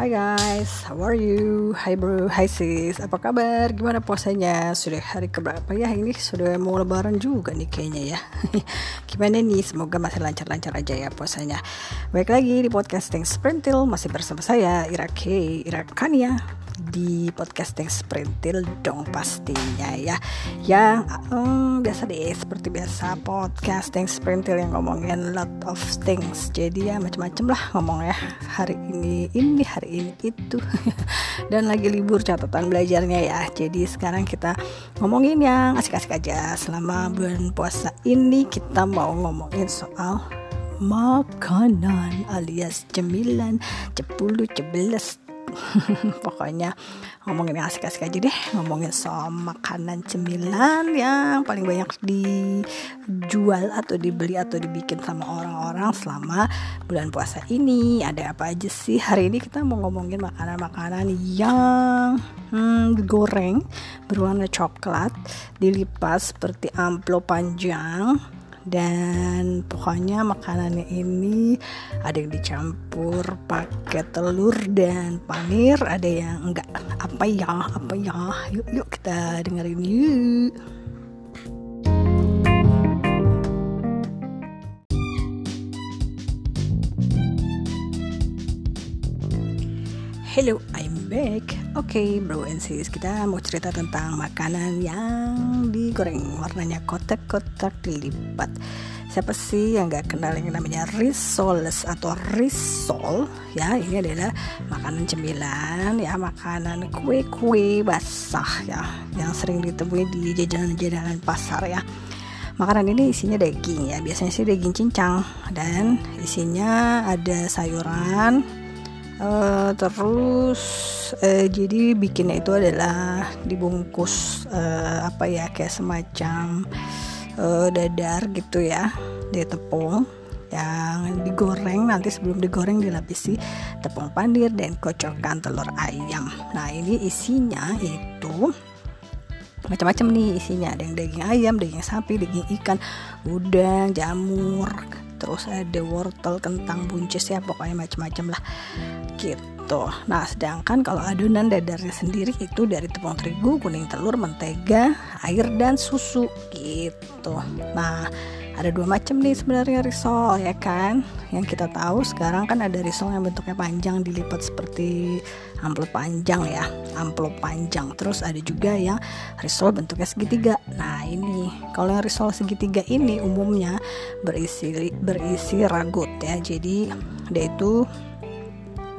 Hai guys, how are you? Hai bro, hai sis, apa kabar? Gimana puasanya? Sudah hari keberapa ya ini? Sudah mau lebaran juga nih kayaknya ya Gimana nih? Semoga masih lancar-lancar aja ya puasanya Baik lagi di podcasting Sprintil Masih bersama saya, Ira K, Ira Kania di podcasting Sprintil dong pastinya ya. Yang um, biasa deh seperti biasa podcasting Sprintil yang ngomongin lot of things. Jadi ya macam-macam lah ngomongnya hari ini ini hari ini itu. Dan lagi libur catatan belajarnya ya. Jadi sekarang kita ngomongin yang asik-asik aja. Selama bulan puasa ini kita mau ngomongin soal makanan alias cemilan. Cepuluh cebelas pokoknya ngomongin yang asik-asik aja deh. Ngomongin soal makanan cemilan yang paling banyak dijual atau dibeli atau dibikin sama orang-orang selama bulan puasa ini. Ada apa aja sih? Hari ini kita mau ngomongin makanan-makanan yang hmm, digoreng berwarna coklat dilipat seperti amplop panjang dan pokoknya makanannya ini ada yang dicampur pakai telur dan panir ada yang enggak. Apa ya apa ya? Yuk yuk kita dengerin yuk. Hello, back. Oke, okay, bro and sis, kita mau cerita tentang makanan yang digoreng warnanya kotak-kotak dilipat. Siapa sih yang gak kenal yang namanya risoles atau risol? Ya, ini adalah makanan cemilan, ya makanan kue-kue basah ya, yang sering ditemui di jajanan-jajanan pasar ya. Makanan ini isinya daging ya, biasanya sih daging cincang dan isinya ada sayuran, uh, terus uh, jadi bikinnya itu adalah dibungkus uh, apa ya kayak semacam uh, dadar gitu ya di tepung yang digoreng. Nanti sebelum digoreng dilapisi tepung pandir dan kocokan telur ayam. Nah ini isinya itu macam-macam nih isinya. Ada yang daging ayam daging sapi daging ikan udang jamur terus ada wortel kentang buncis ya pokoknya macam-macam lah. Gitu. Nah sedangkan kalau adonan dadarnya sendiri itu dari tepung terigu kuning telur mentega air dan susu. Gitu. Nah ada dua macam nih sebenarnya risol ya kan? Yang kita tahu sekarang kan ada risol yang bentuknya panjang dilipat seperti amplop panjang ya amplop panjang. Terus ada juga yang risol bentuknya segitiga. Nah ini kalau yang risol segitiga ini umumnya berisi berisi ragut ya. Jadi dia itu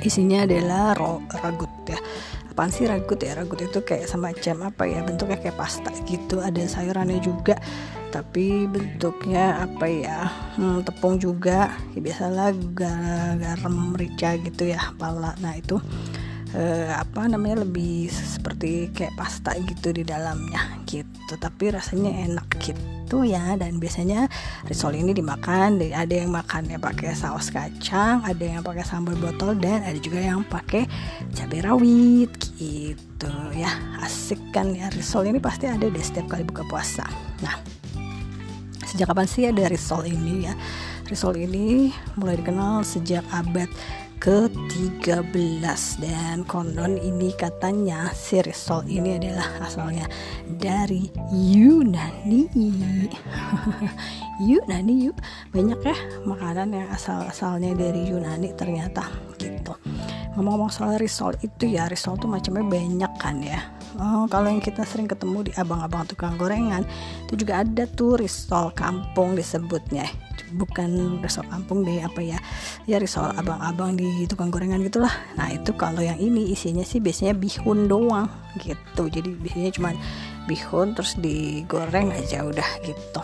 isinya adalah ragut ya. Apaan sih ragut ya? Ragut itu kayak semacam apa ya? Bentuknya kayak pasta gitu. Ada sayurannya juga tapi bentuknya apa ya? Hmm, tepung juga. Ya biasalah garam merica gitu ya pala. Nah itu eh, apa namanya lebih seperti kayak pasta gitu di dalamnya gitu. Tapi rasanya enak gitu ya. Dan biasanya risol ini dimakan ada yang makannya pakai saus kacang ada yang pakai sambal botol dan ada juga yang pakai cabai rawit gitu ya. Asik kan ya risol ini pasti ada deh setiap kali buka puasa. Nah sejak kapan sih ada risol ini ya? Risol ini mulai dikenal sejak abad ke-13 dan konon ini katanya si risol ini adalah asalnya dari Yunani. Yunani yuk. Banyak ya makanan yang asal-asalnya dari Yunani ternyata gitu. Ngomong-ngomong soal risol itu ya risol tuh macamnya banyak kan ya oh, kalau yang kita sering ketemu di abang-abang tukang gorengan itu juga ada tuh risol kampung disebutnya. Bukan risol kampung deh apa ya? Ya risol abang-abang di tukang gorengan gitulah. Nah itu kalau yang ini isinya sih biasanya bihun doang gitu. Jadi biasanya cuma bihun terus digoreng aja udah gitu.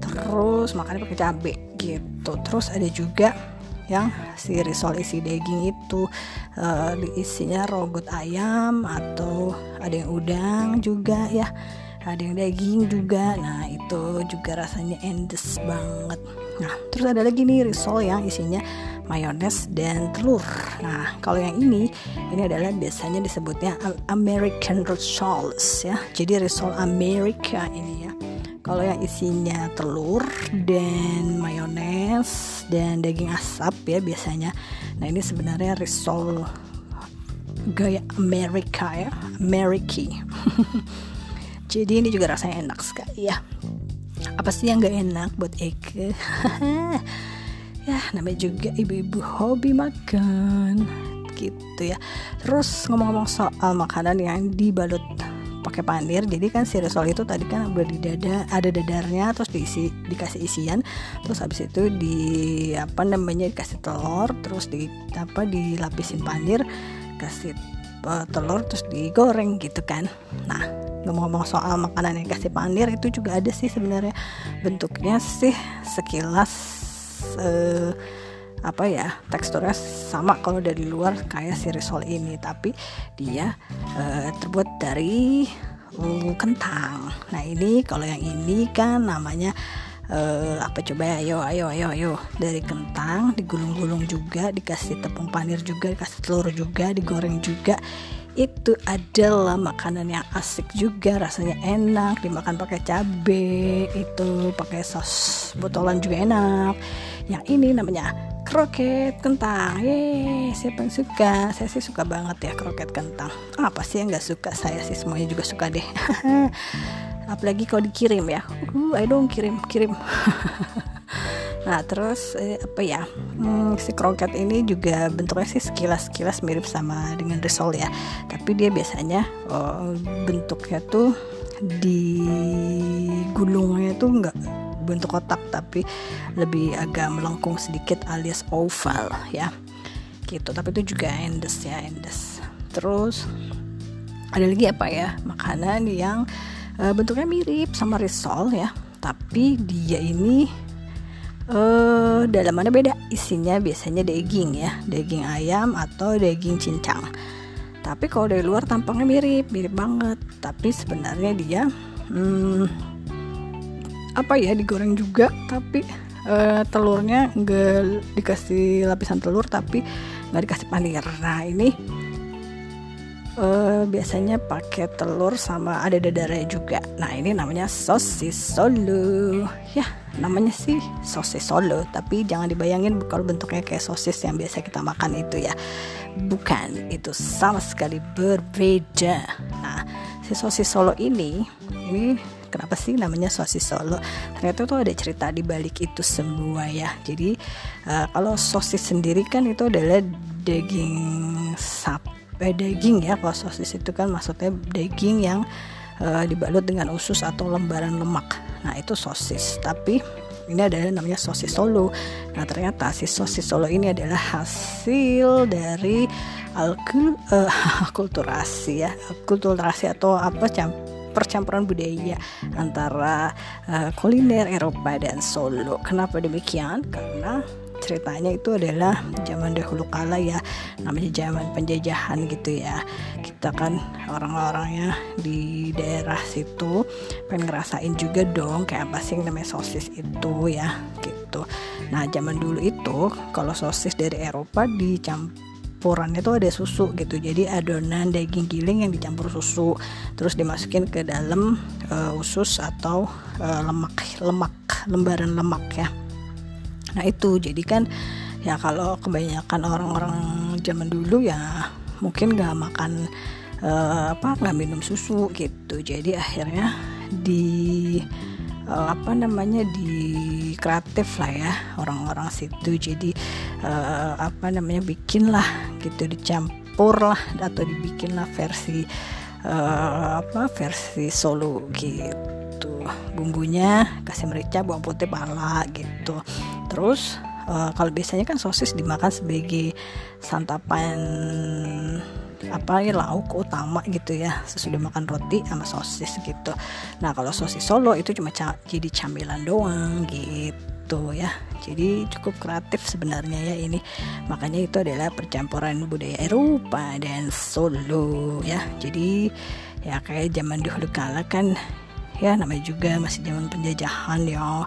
Terus makannya pakai cabai gitu. Terus ada juga yang si risol isi daging itu uh, isinya rogut ayam atau ada yang udang juga ya ada yang daging juga. Nah itu juga rasanya endes banget. Nah terus ada lagi nih risol yang isinya mayones dan telur. Nah kalau yang ini ini adalah biasanya disebutnya American risoles ya. Jadi risol Amerika ini ya kalau yang isinya telur dan mayones dan daging asap ya biasanya. Nah ini sebenarnya risol gaya Amerika ya Ameriki. Jadi ini juga rasanya enak sekali ya. Apa sih yang gak enak buat Eke? Ya namanya juga ibu-ibu hobi makan. Gitu ya. Terus ngomong-ngomong soal makanan yang dibalut pakai panir jadi kan si risol itu tadi kan udah di dada ada dadarnya terus diisi dikasih isian. Terus habis itu di apa namanya dikasih telur terus di apa dilapisin panir kasih uh, telur terus digoreng gitu kan. Nah ngomong-ngomong soal makanan yang kasih panir itu juga ada sih sebenarnya. Bentuknya sih sekilas uh, apa ya teksturnya sama kalau dari luar kayak si risol ini. Tapi dia uh, terbuat dari uh, kentang. Nah ini kalau yang ini kan namanya uh, apa coba ya? Ayo ayo ayo ayo. Dari kentang digulung-gulung juga dikasih tepung panir juga dikasih telur juga digoreng juga. Itu adalah makanan yang asik juga rasanya enak dimakan pakai cabe itu pakai sos botolan juga enak. Yang ini namanya kroket kentang. Yeay, siapa yang suka. Saya sih suka banget ya kroket kentang. Apa sih yang nggak suka? Saya sih semuanya juga suka deh. Apalagi kalau dikirim ya. Uh, ayo dong kirim kirim. Nah terus eh, apa ya? Hmm, si kroket ini juga bentuknya sih sekilas sekilas mirip sama dengan risol ya. Tapi dia biasanya oh, bentuknya tuh di gulungnya tuh enggak bentuk kotak tapi lebih agak melengkung sedikit alias oval ya. Gitu tapi itu juga endes ya endes terus ada lagi apa ya? Makanan yang uh, bentuknya mirip sama risol ya. Tapi dia ini uh, dalamannya beda. Isinya biasanya daging ya. Daging ayam atau daging cincang. Tapi kalau dari luar tampangnya mirip mirip banget. Tapi sebenarnya dia hmm, apa ya digoreng juga tapi uh, telurnya nggak dikasih lapisan telur tapi nggak dikasih panir nah ini uh, biasanya pakai telur sama ada dadarnya juga. Nah ini namanya sosis solo. Ya namanya sih sosis solo tapi jangan dibayangin kalau bentuknya kayak sosis yang biasa kita makan itu ya. Bukan itu sama sekali berbeda. Nah si sosis solo ini ini kenapa sih namanya sosis Solo? Ternyata tuh ada cerita di balik itu semua ya. Jadi uh, kalau sosis sendiri kan itu adalah daging sapi eh, daging ya. Kalau sosis itu kan maksudnya daging yang uh, dibalut dengan usus atau lembaran lemak. Nah itu sosis. Tapi ini adalah namanya sosis Solo. Nah ternyata si sosis Solo ini adalah hasil dari alkul uh, akulturasi ya, akulturasi atau apa percampuran budaya antara uh, kuliner Eropa dan Solo. Kenapa demikian? Karena ceritanya itu adalah zaman dahulu kala ya namanya zaman penjajahan gitu ya kita kan orang-orangnya di daerah situ pengen ngerasain juga dong kayak apa sih namanya sosis itu ya gitu nah zaman dulu itu kalau sosis dari Eropa dicampur campurannya tuh ada susu gitu. Jadi adonan daging giling yang dicampur susu terus dimasukin ke dalam uh, usus atau uh, lemak lemak lembaran lemak ya. Nah itu. Jadi kan ya kalau kebanyakan orang-orang zaman dulu ya mungkin nggak makan uh, apa nggak minum susu gitu. Jadi akhirnya di uh, apa namanya di kreatif lah ya orang-orang situ. Jadi uh, apa namanya bikin lah gitu dicampur lah atau dibikin lah versi uh, apa versi solo gitu. Bumbunya kasih merica bawang putih pala gitu. Terus uh, kalau biasanya kan sosis dimakan sebagai santapan apa ya lauk utama gitu ya sesudah makan roti sama sosis gitu. Nah kalau sosis solo itu cuma ca jadi camilan doang gitu ya. Jadi cukup kreatif sebenarnya ya ini. Makanya itu adalah percampuran budaya Eropa dan Solo ya. Jadi ya kayak zaman dahulu kala kan ya namanya juga masih zaman penjajahan ya.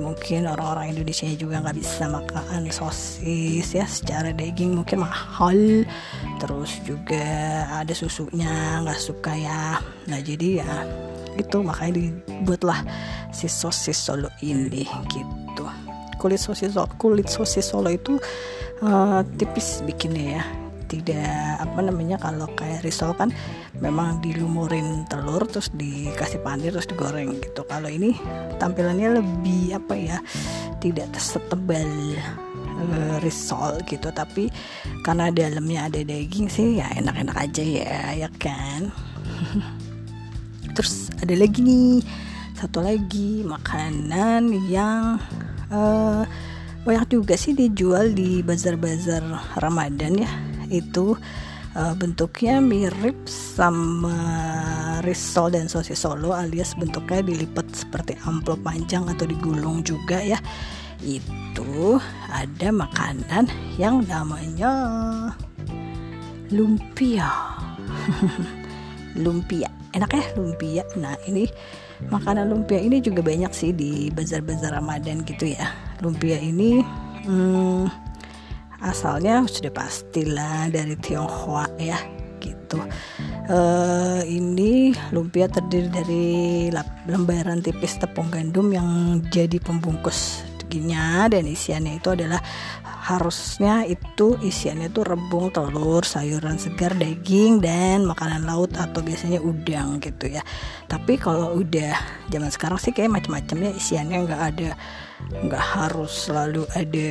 Mungkin orang-orang Indonesia juga nggak bisa makan sosis ya secara daging mungkin mahal. Terus juga ada susunya nggak suka ya. Nah jadi ya itu makanya dibuatlah si sosis Solo ini gitu. Kulit sosis kulit sosis Solo itu uh, tipis bikinnya ya tidak apa namanya kalau kayak risol kan memang dilumurin telur terus dikasih panir terus digoreng gitu. Kalau ini tampilannya lebih apa ya tidak setebal uh, risol gitu. Tapi karena dalamnya ada daging sih ya enak-enak aja ya ya kan? Terus ada lagi nih satu lagi makanan yang uh, banyak juga sih dijual di bazar-bazar Ramadan ya itu uh, bentuknya mirip sama risol dan sosis solo alias bentuknya dilipat seperti amplop panjang atau digulung juga ya. Itu ada makanan yang namanya lumpia. Lumpia. Enak ya lumpia. Nah ini makanan lumpia ini juga banyak sih di bazar-bazar Ramadan gitu ya. Lumpia ini hmm, asalnya sudah pastilah dari Tionghoa ya gitu. Uh, ini lumpia terdiri dari lembaran tipis tepung gandum yang jadi pembungkus. Dagingnya dan isiannya itu adalah harusnya itu isiannya itu rebung telur sayuran segar daging dan makanan laut atau biasanya udang gitu ya. Tapi kalau udah zaman sekarang sih kayak macam-macamnya isiannya nggak ada nggak harus selalu ada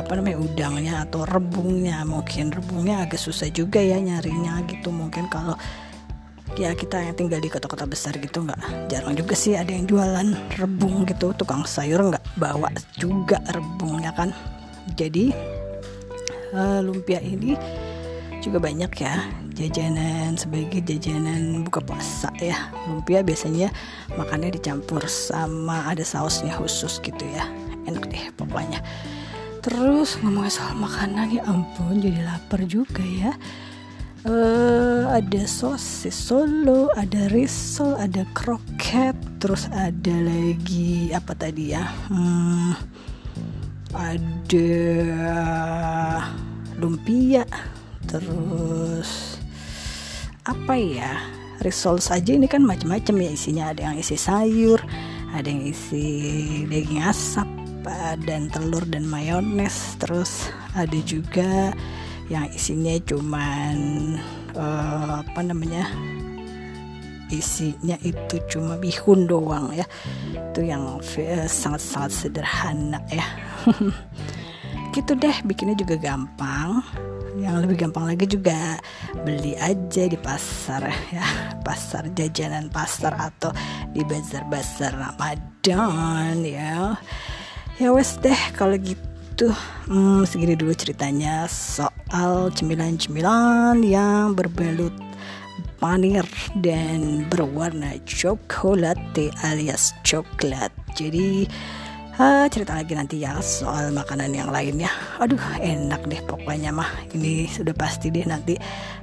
apa namanya udangnya atau rebungnya. Mungkin rebungnya agak susah juga ya nyarinya gitu. Mungkin kalau ya kita yang tinggal di kota-kota besar gitu nggak jarang juga sih ada yang jualan rebung gitu. Tukang sayur nggak bawa juga rebungnya kan. Jadi uh, lumpia ini juga banyak ya jajanan sebagai jajanan buka puasa ya. Lumpia biasanya makannya dicampur sama ada sausnya khusus gitu ya. Enak deh pokoknya. Terus ngomongin soal makanan ya ampun jadi lapar juga ya. Uh, ada sosis solo, ada risol, ada kroket, terus ada lagi apa tadi ya? Hmm, ada lumpia, terus apa ya? Risol saja ini kan macam-macam ya isinya. Ada yang isi sayur, ada yang isi daging asap, dan telur dan mayones. Terus ada juga yang isinya cuman uh, apa namanya isinya itu cuma bihun doang ya itu yang sangat-sangat sederhana ya gitu deh bikinnya juga gampang yang lebih gampang lagi juga beli aja di pasar ya. Pasar jajanan pasar atau di bazar-bazar Ramadan ya. Ya wes deh kalau gitu. Hmm, segini dulu ceritanya soal cemilan-cemilan yang berbalut panir dan berwarna coklat alias coklat. Jadi uh, cerita lagi nanti ya soal makanan yang lainnya. Aduh enak deh pokoknya mah. Ini sudah pasti deh nanti.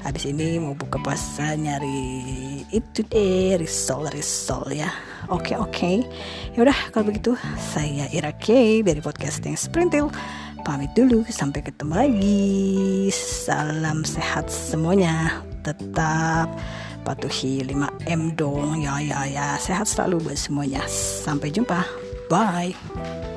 Habis ini mau buka puasa nyari itu deh risol risol ya. Oke oke. Yaudah kalau begitu saya Ira K dari podcasting Sprintil. Pamit dulu sampai ketemu lagi. Salam sehat semuanya. Tetap patuhi 5M dong. Ya ya ya. Sehat selalu buat semuanya. Sampai jumpa Bye.